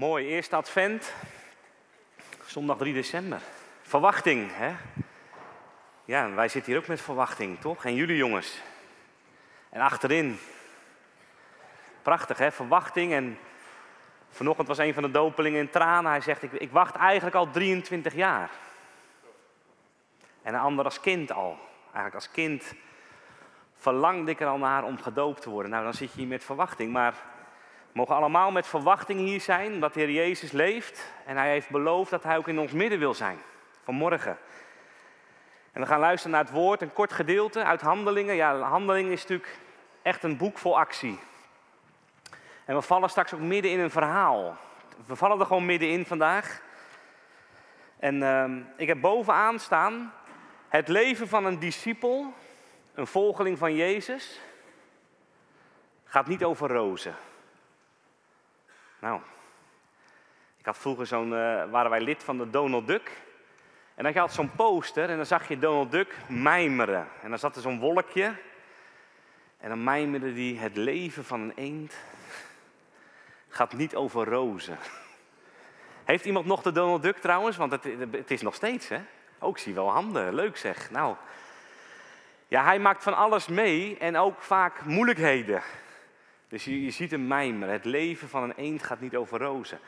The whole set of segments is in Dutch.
Mooi, eerste advent, zondag 3 december. Verwachting, hè? Ja, wij zitten hier ook met verwachting, toch? En jullie jongens. En achterin. Prachtig, hè? Verwachting. En vanochtend was een van de dopelingen in tranen. Hij zegt, ik, ik wacht eigenlijk al 23 jaar. En een ander als kind al. Eigenlijk als kind verlangde ik er al naar om gedoopt te worden. Nou, dan zit je hier met verwachting. Maar we mogen allemaal met verwachting hier zijn, omdat de Heer Jezus leeft. En Hij heeft beloofd dat Hij ook in ons midden wil zijn, vanmorgen. En we gaan luisteren naar het woord, een kort gedeelte uit Handelingen. Ja, Handelingen is natuurlijk echt een boek vol actie. En we vallen straks ook midden in een verhaal. We vallen er gewoon middenin vandaag. En uh, ik heb bovenaan staan het leven van een discipel, een volgeling van Jezus, gaat niet over rozen. Nou, ik had vroeger zo'n, uh, waren wij lid van de Donald Duck. En dan had zo'n poster en dan zag je Donald Duck mijmeren. En dan zat er zo'n wolkje. En dan mijmerde die het leven van een eend gaat niet over rozen. Heeft iemand nog de Donald Duck trouwens? Want het, het is nog steeds, hè? Ook zie wel handen. Leuk zeg. Nou, ja, hij maakt van alles mee en ook vaak moeilijkheden. Dus je, ziet hem mijmeren. Het leven van een eend gaat niet over rozen.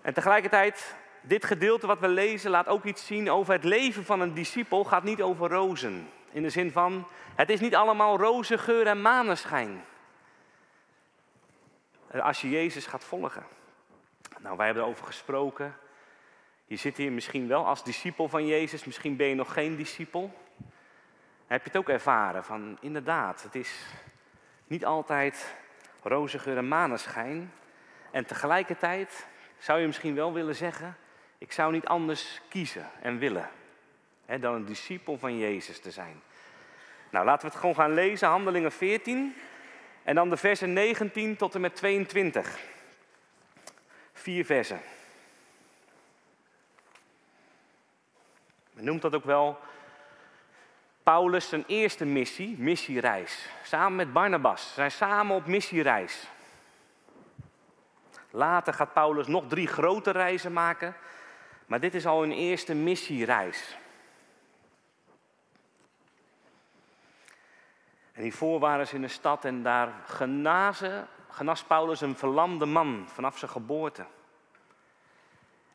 En tegelijkertijd, dit gedeelte wat we lezen laat ook iets zien over het leven van een discipel gaat niet over rozen. In de zin van, het is niet allemaal roze geur en maneschijn. Als je Jezus gaat volgen. Nou, wij hebben erover gesproken. Je zit hier misschien wel als discipel van Jezus, misschien ben je nog geen discipel. Heb je het ook ervaren van inderdaad, het is niet altijd roze geur en maneschijn. En tegelijkertijd zou je misschien wel willen zeggen, ik zou niet anders kiezen en willen hè, dan een discipel van Jezus te zijn. Nou, laten we het gewoon gaan lezen, Handelingen 14 en dan de versen 19 tot en met 22. Vier versen. Men noemt dat ook wel Paulus zijn eerste missie, missiereis. Samen met Barnabas. Zijn samen op missiereis. Later gaat Paulus nog drie grote reizen maken. Maar dit is al een eerste missiereis. En hiervoor waren ze in een stad en daar genazen, genas Paulus een verlamde man vanaf zijn geboorte.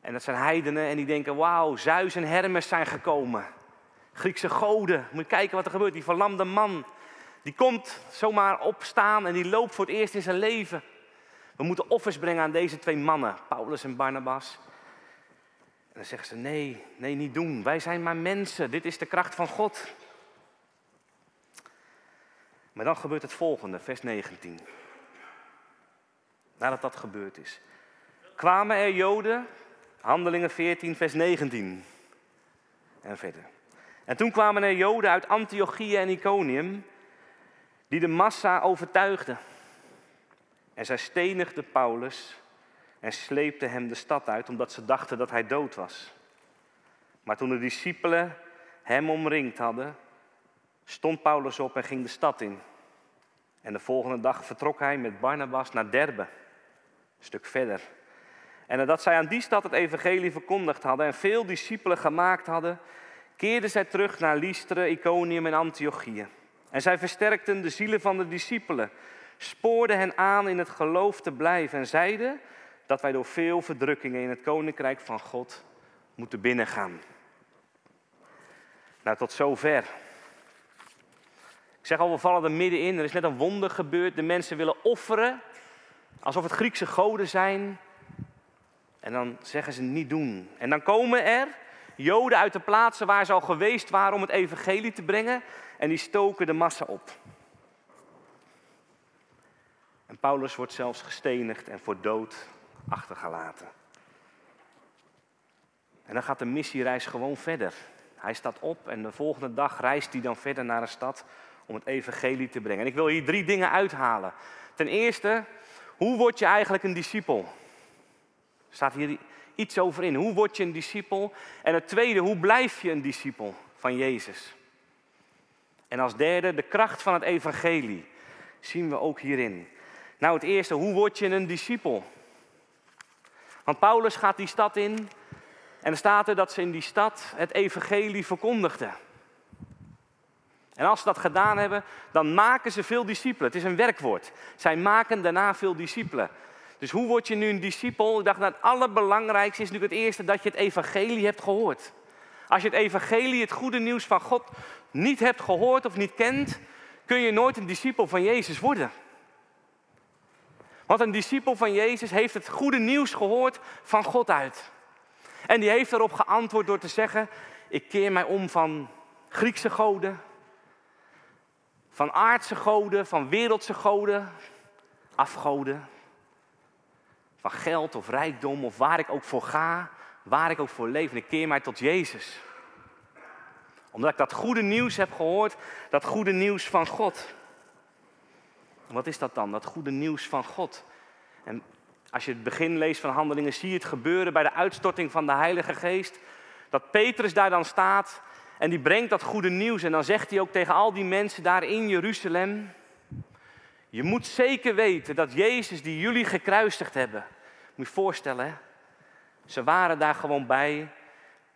En dat zijn heidenen en die denken, wauw, Zeus en Hermes zijn gekomen. Griekse goden. Moet je kijken wat er gebeurt. Die verlamde man. Die komt zomaar opstaan en die loopt voor het eerst in zijn leven. We moeten offers brengen aan deze twee mannen, Paulus en Barnabas. En dan zeggen ze: Nee, nee, niet doen. Wij zijn maar mensen. Dit is de kracht van God. Maar dan gebeurt het volgende, vers 19. Nadat dat gebeurd is. Kwamen er Joden, handelingen 14, vers 19. En verder. En toen kwamen er Joden uit Antiochië en Iconium die de massa overtuigden. En zij stenigden Paulus en sleepten hem de stad uit omdat ze dachten dat hij dood was. Maar toen de discipelen hem omringd hadden, stond Paulus op en ging de stad in. En de volgende dag vertrok hij met Barnabas naar Derbe, een stuk verder. En nadat zij aan die stad het evangelie verkondigd hadden en veel discipelen gemaakt hadden, keerden zij terug naar Lystra, Iconium en Antiochië. En zij versterkten de zielen van de discipelen, spoorden hen aan in het geloof te blijven en zeiden dat wij door veel verdrukkingen in het koninkrijk van God moeten binnengaan. Nou, tot zover. Ik zeg al, we vallen er middenin. Er is net een wonder gebeurd. De mensen willen offeren alsof het Griekse goden zijn. En dan zeggen ze niet doen. En dan komen er Joden uit de plaatsen waar ze al geweest waren om het evangelie te brengen. En die stoken de massa op. En Paulus wordt zelfs gestenigd en voor dood achtergelaten. En dan gaat de missiereis gewoon verder. Hij staat op en de volgende dag reist hij dan verder naar een stad om het evangelie te brengen. En ik wil hier drie dingen uithalen. Ten eerste, hoe word je eigenlijk een discipel? Staat hier iets over in. Hoe word je een discipel? En het tweede, hoe blijf je een discipel van Jezus? En als derde, de kracht van het evangelie zien we ook hierin. Nou, het eerste, hoe word je een discipel? Want Paulus gaat die stad in en er staat er dat ze in die stad het evangelie verkondigden. En als ze dat gedaan hebben, dan maken ze veel discipelen. Het is een werkwoord. Zij maken daarna veel discipelen. Dus hoe word je nu een discipel? Ik dacht, dat nou, het allerbelangrijkste is natuurlijk het eerste dat je het evangelie hebt gehoord. Als je het evangelie, het goede nieuws van God, niet hebt gehoord of niet kent, kun je nooit een discipel van Jezus worden. Want een discipel van Jezus heeft het goede nieuws gehoord van God uit. En die heeft erop geantwoord door te zeggen: Ik keer mij om van Griekse goden, van aardse goden, van wereldse goden, afgoden, van geld of rijkdom of waar ik ook voor ga, waar ik ook voor leef. En ik keer mij tot Jezus. Omdat ik dat goede nieuws heb gehoord, dat goede nieuws van God. wat is dat dan, dat goede nieuws van God? En als je het begin leest van Handelingen, zie je het gebeuren bij de uitstorting van de Heilige Geest. Dat Petrus daar dan staat en die brengt dat goede nieuws. En dan zegt hij ook tegen al die mensen daar in Jeruzalem: Je moet zeker weten dat Jezus, die jullie gekruisigd hebben. Moet je voorstellen, hè? Ze waren daar gewoon bij,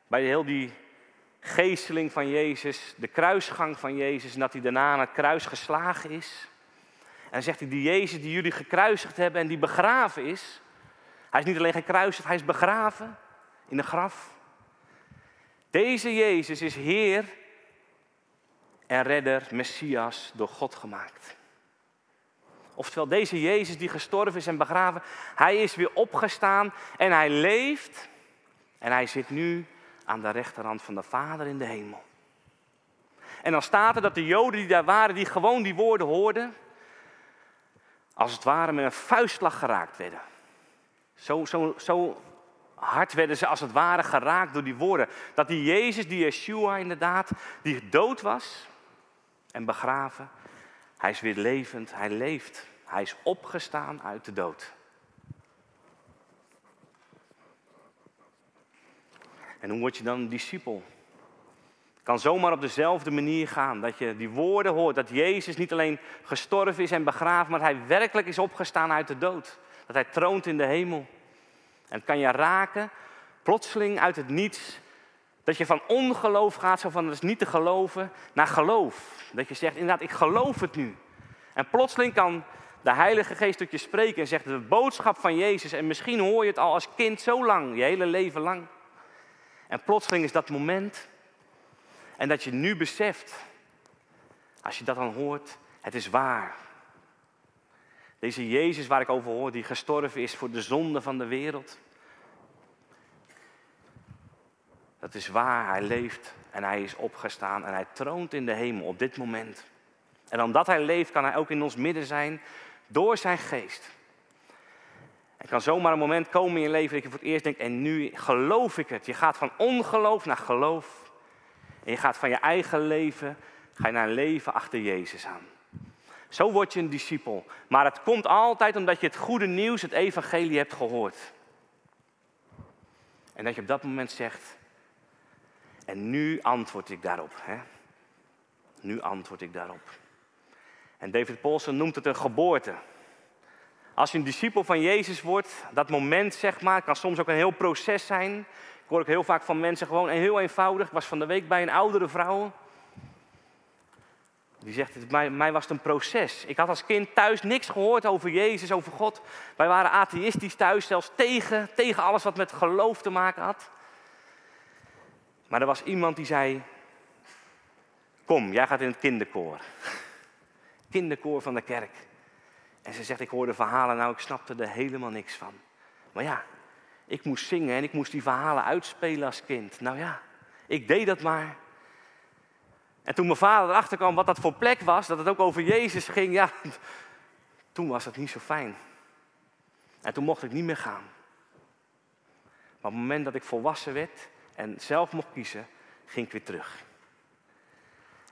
bij heel die geesteling van Jezus, de kruisgang van Jezus, en dat hij daarna aan het kruis geslagen is. En dan zegt hij, die Jezus die jullie gekruisigd hebben en die begraven is, hij is niet alleen gekruisigd, hij is begraven in een graf. Deze Jezus is Heer en Redder, Messias, door God gemaakt. Oftewel, deze Jezus die gestorven is en begraven, hij is weer opgestaan en hij leeft. En hij zit nu aan de rechterhand van de Vader in de hemel. En dan staat er dat de Joden die daar waren, die gewoon die woorden hoorden, als het ware met een vuistslag geraakt werden. Zo, zo, zo hard werden ze als het ware geraakt door die woorden. Dat die Jezus, die Yeshua inderdaad, die dood was en begraven, hij is weer levend, hij leeft. Hij is opgestaan uit de dood. En hoe word je dan een discipel? Kan zomaar op dezelfde manier gaan. Dat je die woorden hoort. Dat Jezus niet alleen gestorven is en begraven, maar hij werkelijk is opgestaan uit de dood. Dat hij troont in de hemel. En het kan je raken, plotseling uit het niets. Dat je van ongeloof gaat, zo van dat is niet te geloven, naar geloof. Dat je zegt, inderdaad, ik geloof het nu. En plotseling kan de Heilige Geest tot je spreken en zegt de boodschap van Jezus. En misschien hoor je het al als kind zo lang, je hele leven lang. En plotseling is dat moment. En dat je nu beseft, als je dat dan hoort, het is waar. Deze Jezus waar ik over hoor, die gestorven is voor de zonde van de wereld. Dat is waar, hij leeft en hij is opgestaan en hij troont in de hemel op dit moment. En omdat hij leeft, kan hij ook in ons midden zijn door zijn geest. Er kan zomaar een moment komen in je leven dat je voor het eerst denkt, en nu geloof ik het. Je gaat van ongeloof naar geloof. En je gaat van je eigen leven, ga je naar een leven achter Jezus aan. Zo word je een discipel. Maar het komt altijd omdat je het goede nieuws, het evangelie hebt gehoord. En dat je op dat moment zegt, en nu antwoord ik daarop. Hè? Nu antwoord ik daarop. En David Paulson noemt het een geboorte. Als je een discipel van Jezus wordt, dat moment zeg maar, kan soms ook een heel proces zijn. Ik hoor ook heel vaak van mensen gewoon heel eenvoudig. Ik was van de week bij een oudere vrouw. Die zegt, mij, mij was het een proces. Ik had als kind thuis niks gehoord over Jezus, over God. Wij waren atheïstisch thuis, zelfs tegen, tegen alles wat met geloof te maken had. Maar er was iemand die zei, kom, jij gaat in het kinderkoor kinderkoor van de kerk. En ze zegt, ik hoorde verhalen, nou ik snapte er helemaal niks van. Maar ja, ik moest zingen en ik moest die verhalen uitspelen als kind. Nou ja, ik deed dat maar. En toen mijn vader erachter kwam wat dat voor plek was, dat het ook over Jezus ging, ja, toen was het niet zo fijn. En toen mocht ik niet meer gaan. Maar op het moment dat ik volwassen werd en zelf mocht kiezen, ging ik weer terug.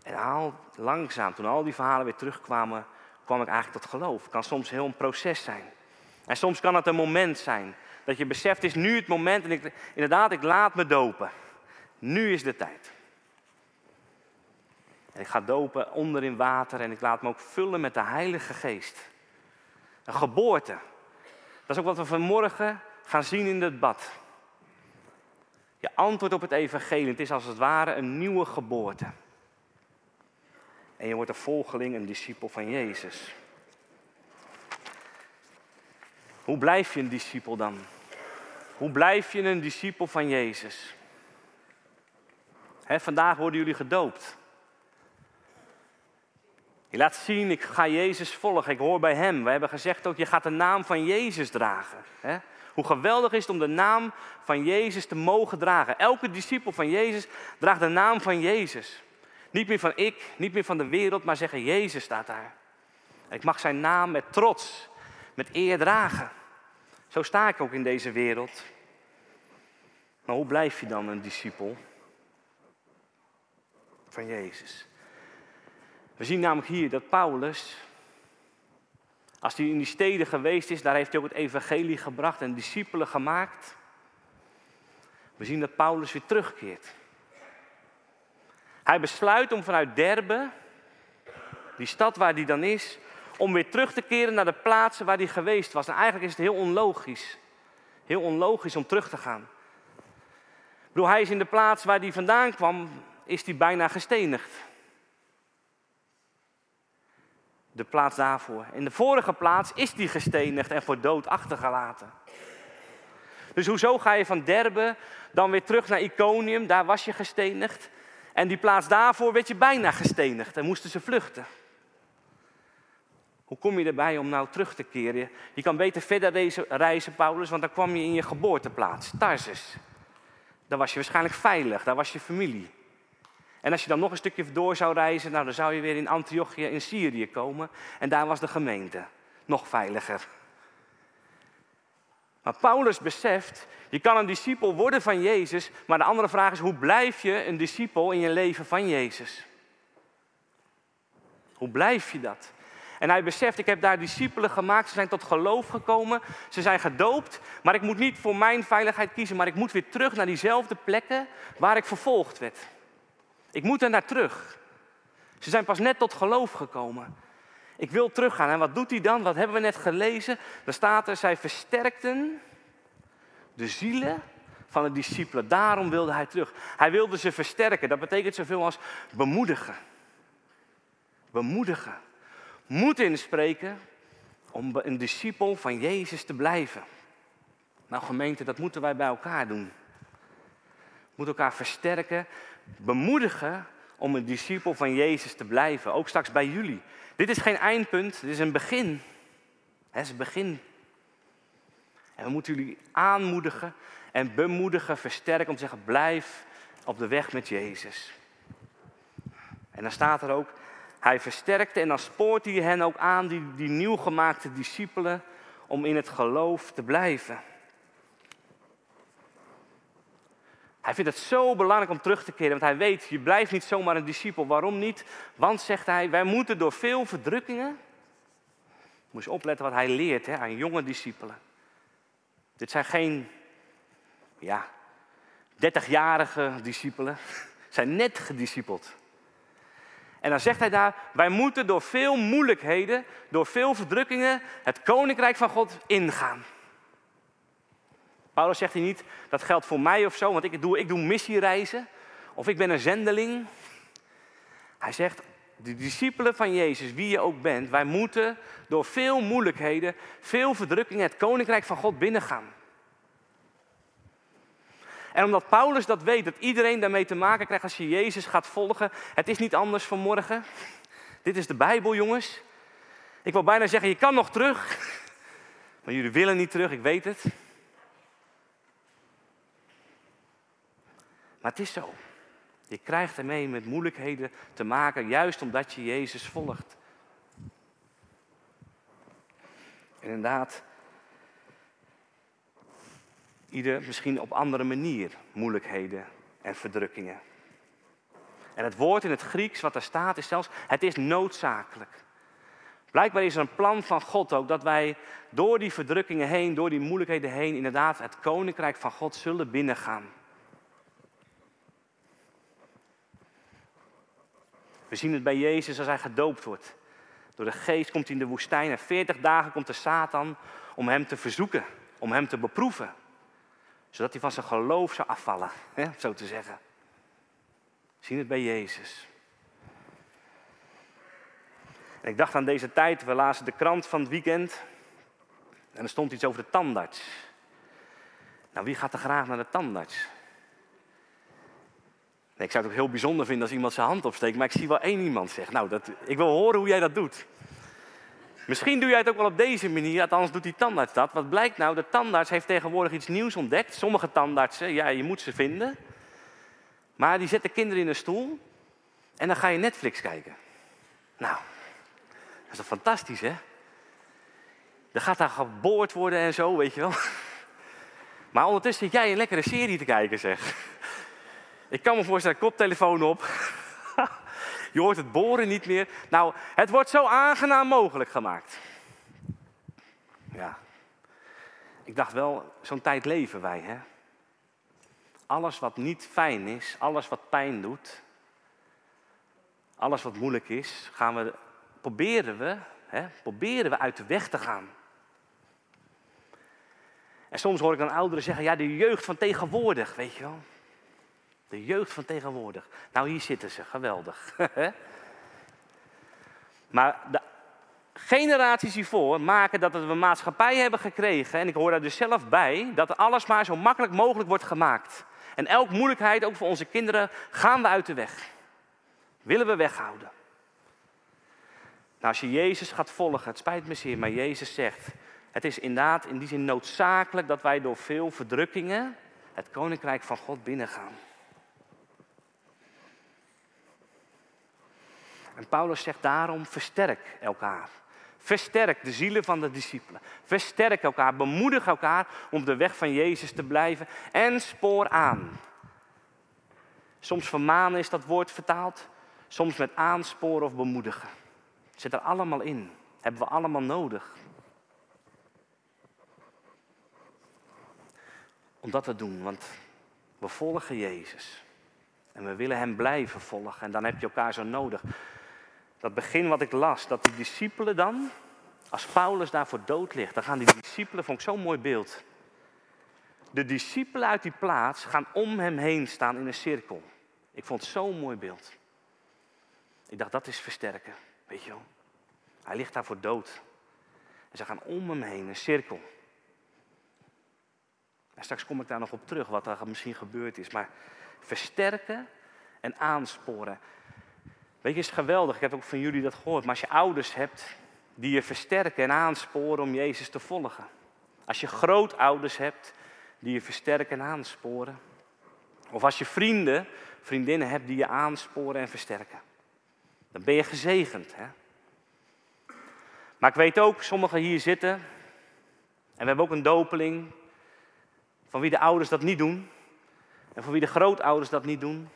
En al, langzaam, toen al die verhalen weer terugkwamen, kwam ik eigenlijk tot geloof. Het kan soms heel een proces zijn. En soms kan het een moment zijn. Dat je beseft, het is nu het moment en ik, inderdaad, ik laat me dopen. Nu is de tijd. En ik ga dopen onder in water en ik laat me ook vullen met de Heilige Geest. Een geboorte. Dat is ook wat we vanmorgen gaan zien in het bad. Je antwoordt op het evangelie. Het is als het ware een nieuwe geboorte. En je wordt een volgeling, een discipel van Jezus. Hoe blijf je een discipel dan? Hoe blijf je een discipel van Jezus? vandaag worden jullie gedoopt. Je laat zien, ik ga Jezus volgen, ik hoor bij Hem. We hebben gezegd ook, je gaat de naam van Jezus dragen. Hoe geweldig is het om de naam van Jezus te mogen dragen. Elke discipel van Jezus draagt de naam van Jezus. Niet meer van ik, niet meer van de wereld, maar zeggen Jezus staat daar. Ik mag zijn naam met trots, met eer dragen. Zo sta ik ook in deze wereld. Maar hoe blijf je dan een discipel van Jezus? We zien namelijk hier dat Paulus, als hij in die steden geweest is, daar heeft hij ook het evangelie gebracht en discipelen gemaakt. We zien dat Paulus weer terugkeert. Hij besluit om vanuit Derbe, die stad waar hij dan is, om weer terug te keren naar de plaatsen waar hij geweest was. En eigenlijk is het heel onlogisch. Heel onlogisch om terug te gaan. Ik bedoel, hij is in de plaats waar hij vandaan kwam, is hij bijna gestenigd. De plaats daarvoor. In de vorige plaats is hij gestenigd en voor dood achtergelaten. Dus hoezo ga je van Derbe dan weer terug naar Iconium? Daar was je gestenigd. En die plaats daarvoor werd je bijna gestenigd en moesten ze vluchten. Hoe kom je erbij om nou terug te keren? Je kan beter verder reizen, Paulus, want dan kwam je in je geboorteplaats, Tarsus. Daar was je waarschijnlijk veilig, daar was je familie. En als je dan nog een stukje door zou reizen, nou, dan zou je weer in Antiochië in Syrië komen. En daar was de gemeente. Nog veiliger. Maar Paulus beseft, je kan een discipel worden van Jezus, maar de andere vraag is, hoe blijf je een discipel in je leven van Jezus? Hoe blijf je dat? En hij beseft, ik heb daar discipelen gemaakt, ze zijn tot geloof gekomen, ze zijn gedoopt, maar ik moet niet voor mijn veiligheid kiezen, maar ik moet weer terug naar diezelfde plekken waar ik vervolgd werd. Ik moet er naar terug. Ze zijn pas net tot geloof gekomen. Ik wil teruggaan. En wat doet hij dan? Wat hebben we net gelezen? Daar staat er, zij versterkten de zielen van de discipelen. Daarom wilde hij terug. Hij wilde ze versterken. Dat betekent zoveel als bemoedigen. Bemoedigen. Moed inspreken om een discipel van Jezus te blijven. Nou gemeente, dat moeten wij bij elkaar doen. We moeten elkaar versterken, bemoedigen om een discipel van Jezus te blijven. Ook straks bij jullie. Dit is geen eindpunt, dit is een begin. Het is een begin. En we moeten jullie aanmoedigen en bemoedigen, versterken om te zeggen: blijf op de weg met Jezus. En dan staat er ook, hij versterkte en dan spoort hij hen ook aan, die, die discipelen, om in het geloof te blijven. Hij vindt het zo belangrijk om terug te keren, want hij weet, je blijft niet zomaar een discipel. Waarom niet? Want, zegt hij, wij moeten door veel verdrukkingen, moet je opletten wat hij leert hè, aan jonge discipelen. Dit zijn geen, ja, 30-jarige discipelen, zijn net gediscipeld. En dan zegt hij daar, wij moeten door veel moeilijkheden, door veel verdrukkingen, het koninkrijk van God ingaan. Paulus zegt hier niet, dat geldt voor mij of zo, want ik doe, ik doe missiereizen. Of ik ben een zendeling. Hij zegt, de discipelen van Jezus, wie je ook bent, wij moeten door veel moeilijkheden, veel verdrukkingen het koninkrijk van God binnengaan. En omdat Paulus dat weet, dat iedereen daarmee te maken krijgt als je Jezus gaat volgen, het is niet anders vanmorgen. Dit is de Bijbel, jongens. Ik wil bijna zeggen, je kan nog terug. Maar jullie willen niet terug, ik weet het. Maar het is zo. Je krijgt ermee met moeilijkheden te maken, juist omdat je Jezus volgt. Inderdaad, ieder misschien op andere manier moeilijkheden en verdrukkingen. En het woord in het Grieks wat er staat is zelfs, het is noodzakelijk. Blijkbaar is er een plan van God ook dat wij door die verdrukkingen heen, door die moeilijkheden heen, inderdaad het koninkrijk van God zullen binnengaan. We zien het bij Jezus als hij gedoopt wordt. Door de geest komt hij in de woestijn en 40 dagen komt de Satan om hem te verzoeken, om hem te beproeven. Zodat hij van zijn geloof zou afvallen, hè, zo te zeggen. Zien het bij Jezus. En ik dacht aan deze tijd, we lazen de krant van het weekend. En er stond iets over de tandarts. Nou, wie gaat er graag naar de tandarts? Ik zou het ook heel bijzonder vinden als iemand zijn hand opsteekt, maar ik zie wel één iemand zeggen. Nou, dat, ik wil horen hoe jij dat doet. Misschien doe jij het ook wel op deze manier, althans doet die tandarts dat. Wat blijkt nou? De tandarts heeft tegenwoordig iets nieuws ontdekt. Sommige tandartsen, ja, je moet ze vinden. Maar die zetten kinderen in een stoel en dan ga je Netflix kijken. Nou, dat is toch fantastisch, hè? Er gaat daar geboord worden en zo, weet je wel. Maar ondertussen zit jij een lekkere serie te kijken, zeg. Ik kan me voorstellen, koptelefoon op. Je hoort het boren niet meer. Nou, het wordt zo aangenaam mogelijk gemaakt. Ja. Ik dacht wel, zo'n tijd leven wij, hè. Alles wat niet fijn is, alles wat pijn doet, alles wat moeilijk is, gaan we, proberen we, hè, proberen we uit de weg te gaan. En soms hoor ik dan ouderen zeggen, ja, de jeugd van tegenwoordig, weet je wel. De jeugd van tegenwoordig. Nou, hier zitten ze, geweldig. maar de generaties hiervoor maken dat we een maatschappij hebben gekregen, en ik hoor daar dus zelf bij, dat alles maar zo makkelijk mogelijk wordt gemaakt. En elke moeilijkheid, ook voor onze kinderen, gaan we uit de weg. Willen we weghouden. Nou, als je Jezus gaat volgen, het spijt me zeer, maar Jezus zegt, het is inderdaad in die zin noodzakelijk dat wij door veel verdrukkingen het koninkrijk van God binnengaan. En Paulus zegt daarom: versterk elkaar. Versterk de zielen van de discipelen. Versterk elkaar, bemoedig elkaar om de weg van Jezus te blijven en spoor aan. Soms vermanen is dat woord vertaald, soms met aansporen of bemoedigen. Zit er allemaal in. Hebben we allemaal nodig. Om dat te doen, want we volgen Jezus. En we willen Hem blijven volgen. En dan heb je elkaar zo nodig dat begin wat ik las, dat die discipelen dan, als Paulus daar voor dood ligt, dan gaan die discipelen, vond ik zo'n mooi beeld. De discipelen uit die plaats gaan om hem heen staan in een cirkel. Ik vond zo'n mooi beeld. Ik dacht, dat is versterken, weet je wel. Hij ligt daar voor dood. En ze gaan om hem heen, een cirkel. En straks kom ik daar nog op terug, wat er misschien gebeurd is. Maar versterken en aansporen. Weet je, het is geweldig. Ik heb ook van jullie dat gehoord. Maar als je ouders hebt die je versterken en aansporen om Jezus te volgen. Als je grootouders hebt die je versterken en aansporen. Of als je vrienden, vriendinnen hebt die je aansporen en versterken. Dan ben je gezegend. Hè? Maar ik weet ook, sommigen hier zitten. En we hebben ook een dopeling. Van wie de ouders dat niet doen. En van wie de grootouders dat niet doen.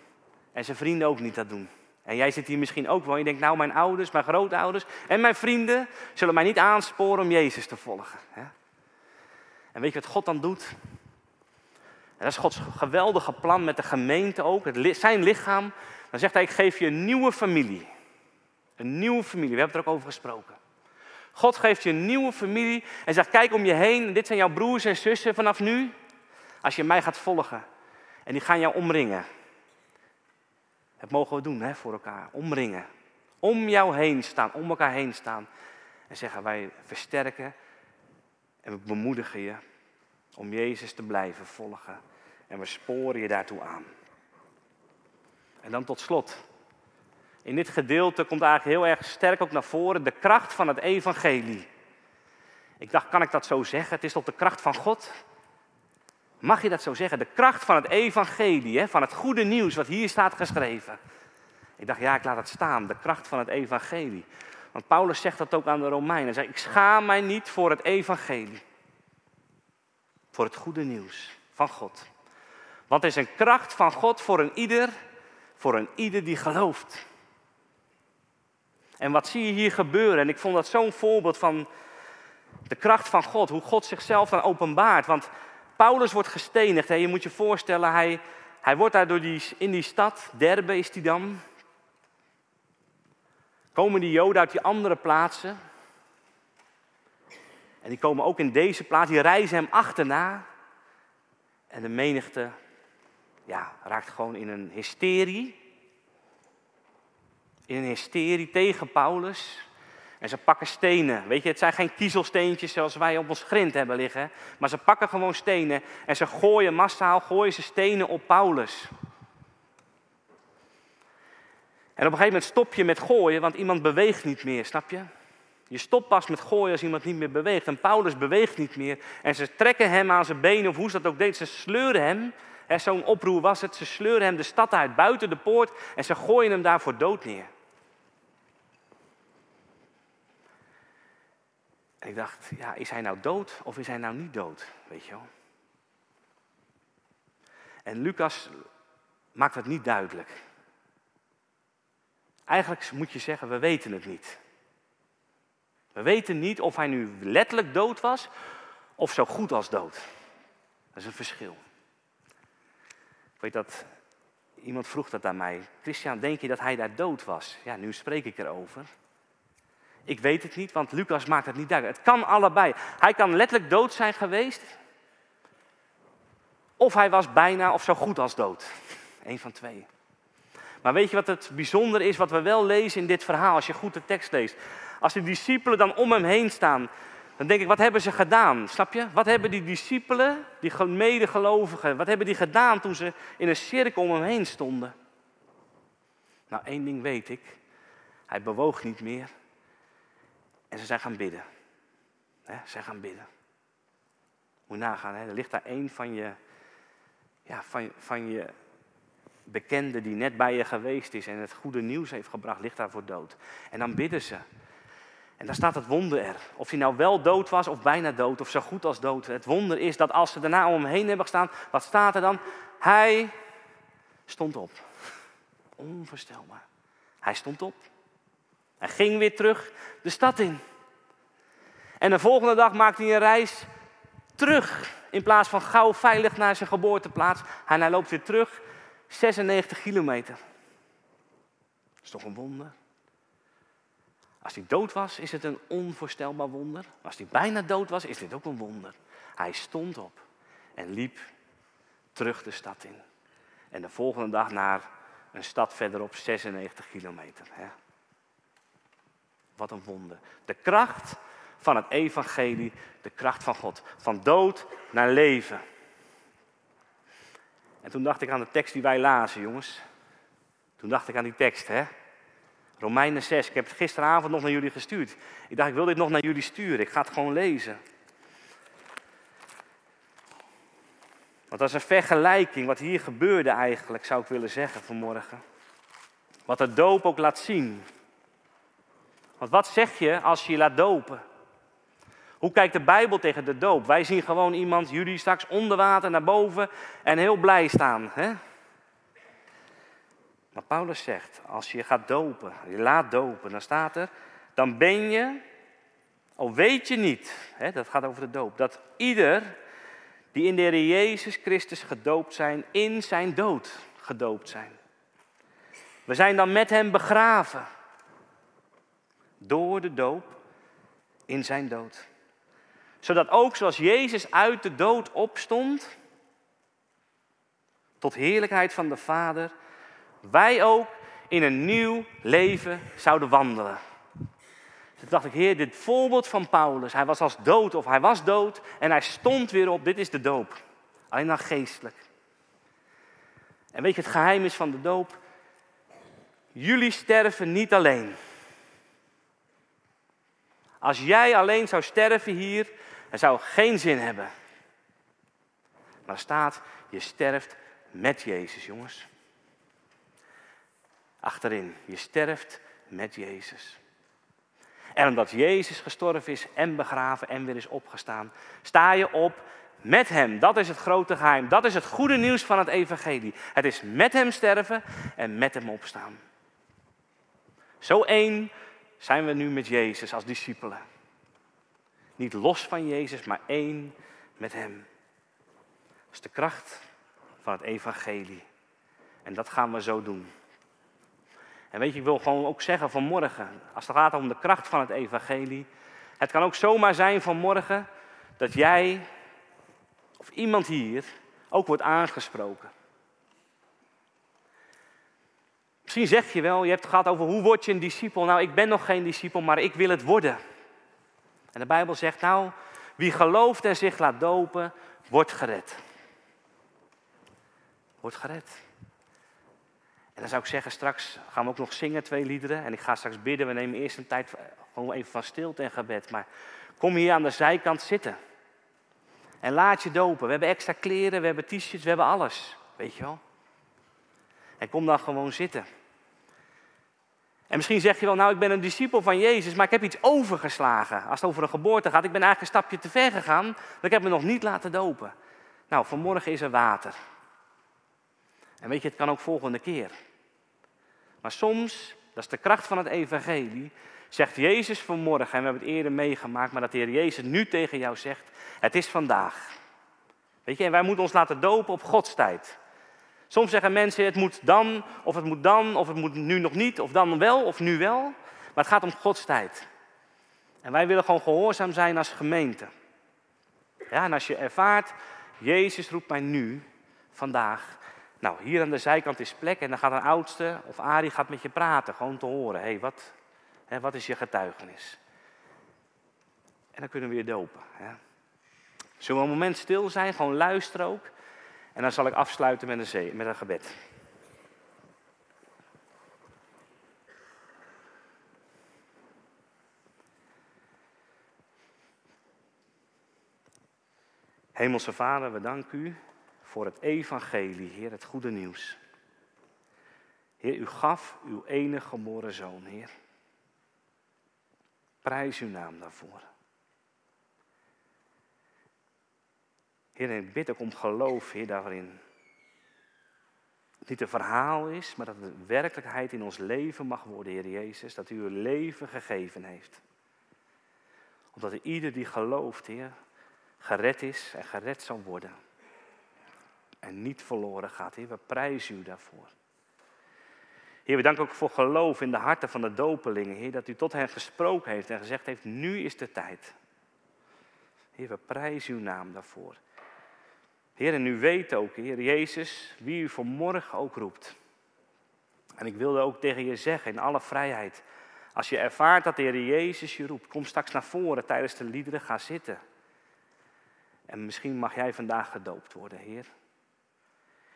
En zijn vrienden ook niet dat doen. En jij zit hier misschien ook wel. Je denkt, nou, mijn ouders, mijn grootouders en mijn vrienden zullen mij niet aansporen om Jezus te volgen. En weet je wat God dan doet? En dat is Gods geweldige plan met de gemeente ook, het, zijn lichaam. Dan zegt hij, ik geef je een nieuwe familie. Een nieuwe familie, we hebben het er ook over gesproken. God geeft je een nieuwe familie en zegt, kijk om je heen, dit zijn jouw broers en zussen vanaf nu. Als je mij gaat volgen. En die gaan jou omringen. Dat mogen we doen hè, voor elkaar. Omringen. Om jou heen staan, om elkaar heen staan. En zeggen wij versterken en we bemoedigen je om Jezus te blijven volgen. En we sporen je daartoe aan. En dan tot slot. In dit gedeelte komt eigenlijk heel erg sterk ook naar voren de kracht van het evangelie. Ik dacht, kan ik dat zo zeggen? Het is tot de kracht van God. Mag je dat zo zeggen? De kracht van het evangelie, hè? van het goede nieuws wat hier staat geschreven. Ik dacht, ja, ik laat het staan. De kracht van het evangelie. Want Paulus zegt dat ook aan de Romeinen. Hij zegt, ik schaam mij niet voor het evangelie. Voor het goede nieuws van God. Want is een kracht van God voor een ieder, voor een ieder die gelooft. En wat zie je hier gebeuren? En ik vond dat zo'n voorbeeld van de kracht van God, hoe God zichzelf dan openbaart. Want Paulus wordt gestenigd. Je moet je voorstellen, hij, hij wordt daar door die, in die stad, Derbe is die dan. Komen die Joden uit die andere plaatsen. En En die komen ook in deze plaats, die reizen hem achterna. En de menigte ja, raakt gewoon in een hysterie. In een hysterie tegen Paulus. En ze pakken stenen. Weet je, het zijn geen kiezelsteentjes zoals wij op ons grind hebben liggen. Maar ze pakken gewoon stenen en ze gooien massaal gooien ze stenen op Paulus. En op een gegeven moment stop je met gooien, want iemand beweegt niet meer, snap je? Je stopt pas met gooien als iemand niet meer beweegt. En Paulus beweegt niet meer. En ze trekken hem aan zijn benen, of hoe ze dat ook deed. Ze sleuren hem. Zo'n oproer was het. Ze sleuren hem de stad uit, buiten de poort. En ze gooien hem daar voor dood neer. En ik dacht, ja, is hij nou dood of is hij nou niet dood? Weet je wel. En Lucas maakt het niet duidelijk. Eigenlijk moet je zeggen, we weten het niet. We weten niet of hij nu letterlijk dood was of zo goed als dood. Dat is een verschil. Ik weet dat iemand vroeg dat aan mij. Christian, denk je dat hij daar dood was? Ja, nu spreek ik erover. Ik weet het niet, want Lucas maakt het niet duidelijk. Het kan allebei. Hij kan letterlijk dood zijn geweest. Of hij was bijna of zo goed als dood. Eén van twee. Maar weet je wat het bijzonder is, wat we wel lezen in dit verhaal, als je goed de tekst leest? Als die discipelen dan om hem heen staan, dan denk ik, wat hebben ze gedaan? Snap je? Wat hebben die discipelen, die medegelovigen, wat hebben die gedaan toen ze in een cirkel om hem heen stonden? Nou, één ding weet ik. Hij bewoog niet meer. En ze zijn gaan bidden. He, ze gaan bidden. Moet nagaan, er ligt daar één van je, ja, van, van je bekende die net bij je geweest is en het goede nieuws heeft gebracht, ligt daar voor dood. En dan bidden ze. En daar staat het wonder er. Of hij nou wel dood was of bijna dood of zo goed als dood. Het wonder is dat als ze daarna om hem heen hebben gestaan, wat staat er dan? Hij stond op. Onvoorstelbaar. Hij stond op. Hij ging weer terug de stad in. En de volgende dag maakte hij een reis terug. In plaats van gauw veilig naar zijn geboorteplaats. hij loopt weer terug 96 kilometer. Dat is toch een wonder? Als hij dood was, is het een onvoorstelbaar wonder. Als hij bijna dood was, is dit ook een wonder. Hij stond op en liep terug de stad in. En de volgende dag naar een stad verderop, 96 kilometer. Wat een wonder. De kracht van het evangelie, de kracht van God. Van dood naar leven. En toen dacht ik aan de tekst die wij lazen, jongens. Toen dacht ik aan die tekst, hè. Romeinen 6. Ik heb het gisteravond nog naar jullie gestuurd. Ik dacht, ik wil dit nog naar jullie sturen. Ik ga het gewoon lezen. Want dat is een vergelijking wat hier gebeurde eigenlijk, zou ik willen zeggen vanmorgen. Wat de doop ook laat zien. Want wat zeg je als je je laat dopen? Hoe kijkt de Bijbel tegen de doop? Wij zien gewoon iemand, jullie straks onder water naar boven en heel blij staan. Hè? Maar Paulus zegt, als je gaat dopen, je laat dopen, dan staat er, dan ben je, al weet je niet, hè, dat gaat over de doop, dat ieder die in de Heer Jezus Christus gedoopt zijn, in zijn dood gedoopt zijn. We zijn dan met hem begraven door de doop in zijn dood. Zodat ook zoals Jezus uit de dood opstond, tot heerlijkheid van de Vader, wij ook in een nieuw leven zouden wandelen. Toen dacht ik, Heer, dit voorbeeld van Paulus, hij was als dood of hij was dood en hij stond weer op, dit is de doop. Alleen dan geestelijk. En weet je, het geheim is van de doop, jullie sterven niet alleen. Als jij alleen zou sterven hier, dan zou geen zin hebben. Maar staat, je sterft met Jezus, jongens. Achterin, je sterft met Jezus. En omdat Jezus gestorven is en begraven en weer is opgestaan, sta je op met Hem. Dat is het grote geheim. Dat is het goede nieuws van het Evangelie. Het is met Hem sterven en met Hem opstaan. Zo één zijn we nu met Jezus als discipelen. Niet los van Jezus, maar één met Hem. Dat is de kracht van het Evangelie. En dat gaan we zo doen. En weet je, ik wil gewoon ook zeggen vanmorgen, als het gaat om de kracht van het Evangelie, Het kan ook zomaar zijn vanmorgen dat jij of iemand hier ook wordt aangesproken. Misschien zeg je wel, je hebt het gehad over hoe word je een discipel. Nou, ik ben nog geen discipel, maar ik wil het worden. En de Bijbel zegt, nou, wie gelooft en zich laat dopen, wordt gered. Wordt gered. En dan zou ik zeggen, straks gaan we ook nog zingen, twee liederen. En ik ga straks bidden. We nemen eerst een tijd gewoon even van stilte en gebed. Maar kom hier aan de zijkant zitten. En laat je dopen. We hebben extra kleren, we hebben t-shirts, we hebben alles. Weet je wel? En kom dan gewoon zitten. En misschien zeg je wel, nou ik ben een discipel van Jezus, maar ik heb iets overgeslagen. Als het over een geboorte gaat, ik ben eigenlijk een stapje te ver gegaan, want ik heb me nog niet laten dopen. Nou, vanmorgen is er water. En weet je, het kan ook volgende keer. Maar soms, dat is de kracht van het evangelie, zegt Jezus vanmorgen, en we hebben het eerder meegemaakt, maar dat de Heer Jezus nu tegen jou zegt, het is vandaag. Weet je, en wij moeten ons laten dopen op Gods tijd. Soms zeggen mensen, het moet dan, of het moet dan, of het moet nu nog niet, of dan wel, of nu wel. Maar het gaat om Gods tijd. En wij willen gewoon gehoorzaam zijn als gemeente. Ja, en als je ervaart, Jezus roept mij nu, vandaag. Nou, hier aan de zijkant is plek en dan gaat een oudste of Ari gaat met je praten, gewoon te horen. Hé, hey, wat, wat is je getuigenis? En dan kunnen we weer dopen. Hè. Zullen we een moment stil zijn, gewoon luisteren ook. En dan zal ik afsluiten met een, met een gebed. Hemelse Vader, we danken u voor het evangelie, Heer, het goede nieuws. Heer, u gaf uw enige geboren zoon, Heer. Prijs uw naam daarvoor. Heer, ik bid ook om geloof, Heer, daarin. Niet een verhaal is, maar dat het werkelijkheid in ons leven mag worden, Heer Jezus. Dat u uw leven gegeven heeft. Omdat ieder die gelooft, Heer, gered is en gered zal worden. En niet verloren gaat, Heer. We prijzen u daarvoor. Heer, we danken ook voor geloof in de harten van de dopelingen, Heer. Dat u tot hen gesproken heeft en gezegd heeft, nu is de tijd. Heer, we prijzen uw naam daarvoor. Heer, en u weet ook, Heer Jezus, wie u vanmorgen ook roept. En ik wilde ook tegen je zeggen, in alle vrijheid, als je ervaart dat de Heer Jezus je roept, kom straks naar voren tijdens de liederen, ga zitten. En misschien mag jij vandaag gedoopt worden, Heer.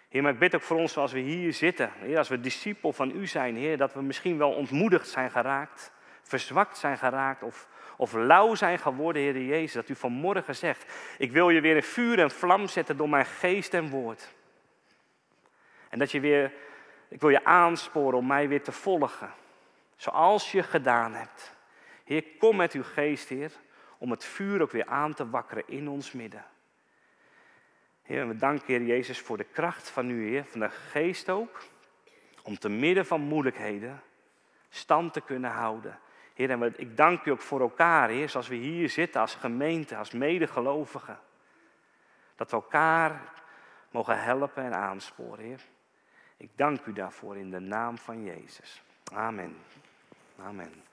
Heer, maar ik bid ook voor ons zoals we hier zitten, Heer, als we discipel van u zijn, Heer, dat we misschien wel ontmoedigd zijn geraakt, verzwakt zijn geraakt of of lauw zijn geworden, Heer Jezus. Dat u vanmorgen zegt, ik wil je weer in vuur en vlam zetten door mijn geest en woord. En dat je weer, ik wil je aansporen om mij weer te volgen. Zoals je gedaan hebt. Heer, kom met uw geest, Heer, om het vuur ook weer aan te wakkeren in ons midden. Heer, we danken, Heer Jezus, voor de kracht van u, Heer, van de geest ook. Om te midden van moeilijkheden stand te kunnen houden Heer, en ik dank u ook voor elkaar, Heer, zoals we hier zitten als gemeente, als medegelovigen. Dat we elkaar mogen helpen en aansporen, Heer. Ik dank u daarvoor in de naam van Jezus. Amen. Amen.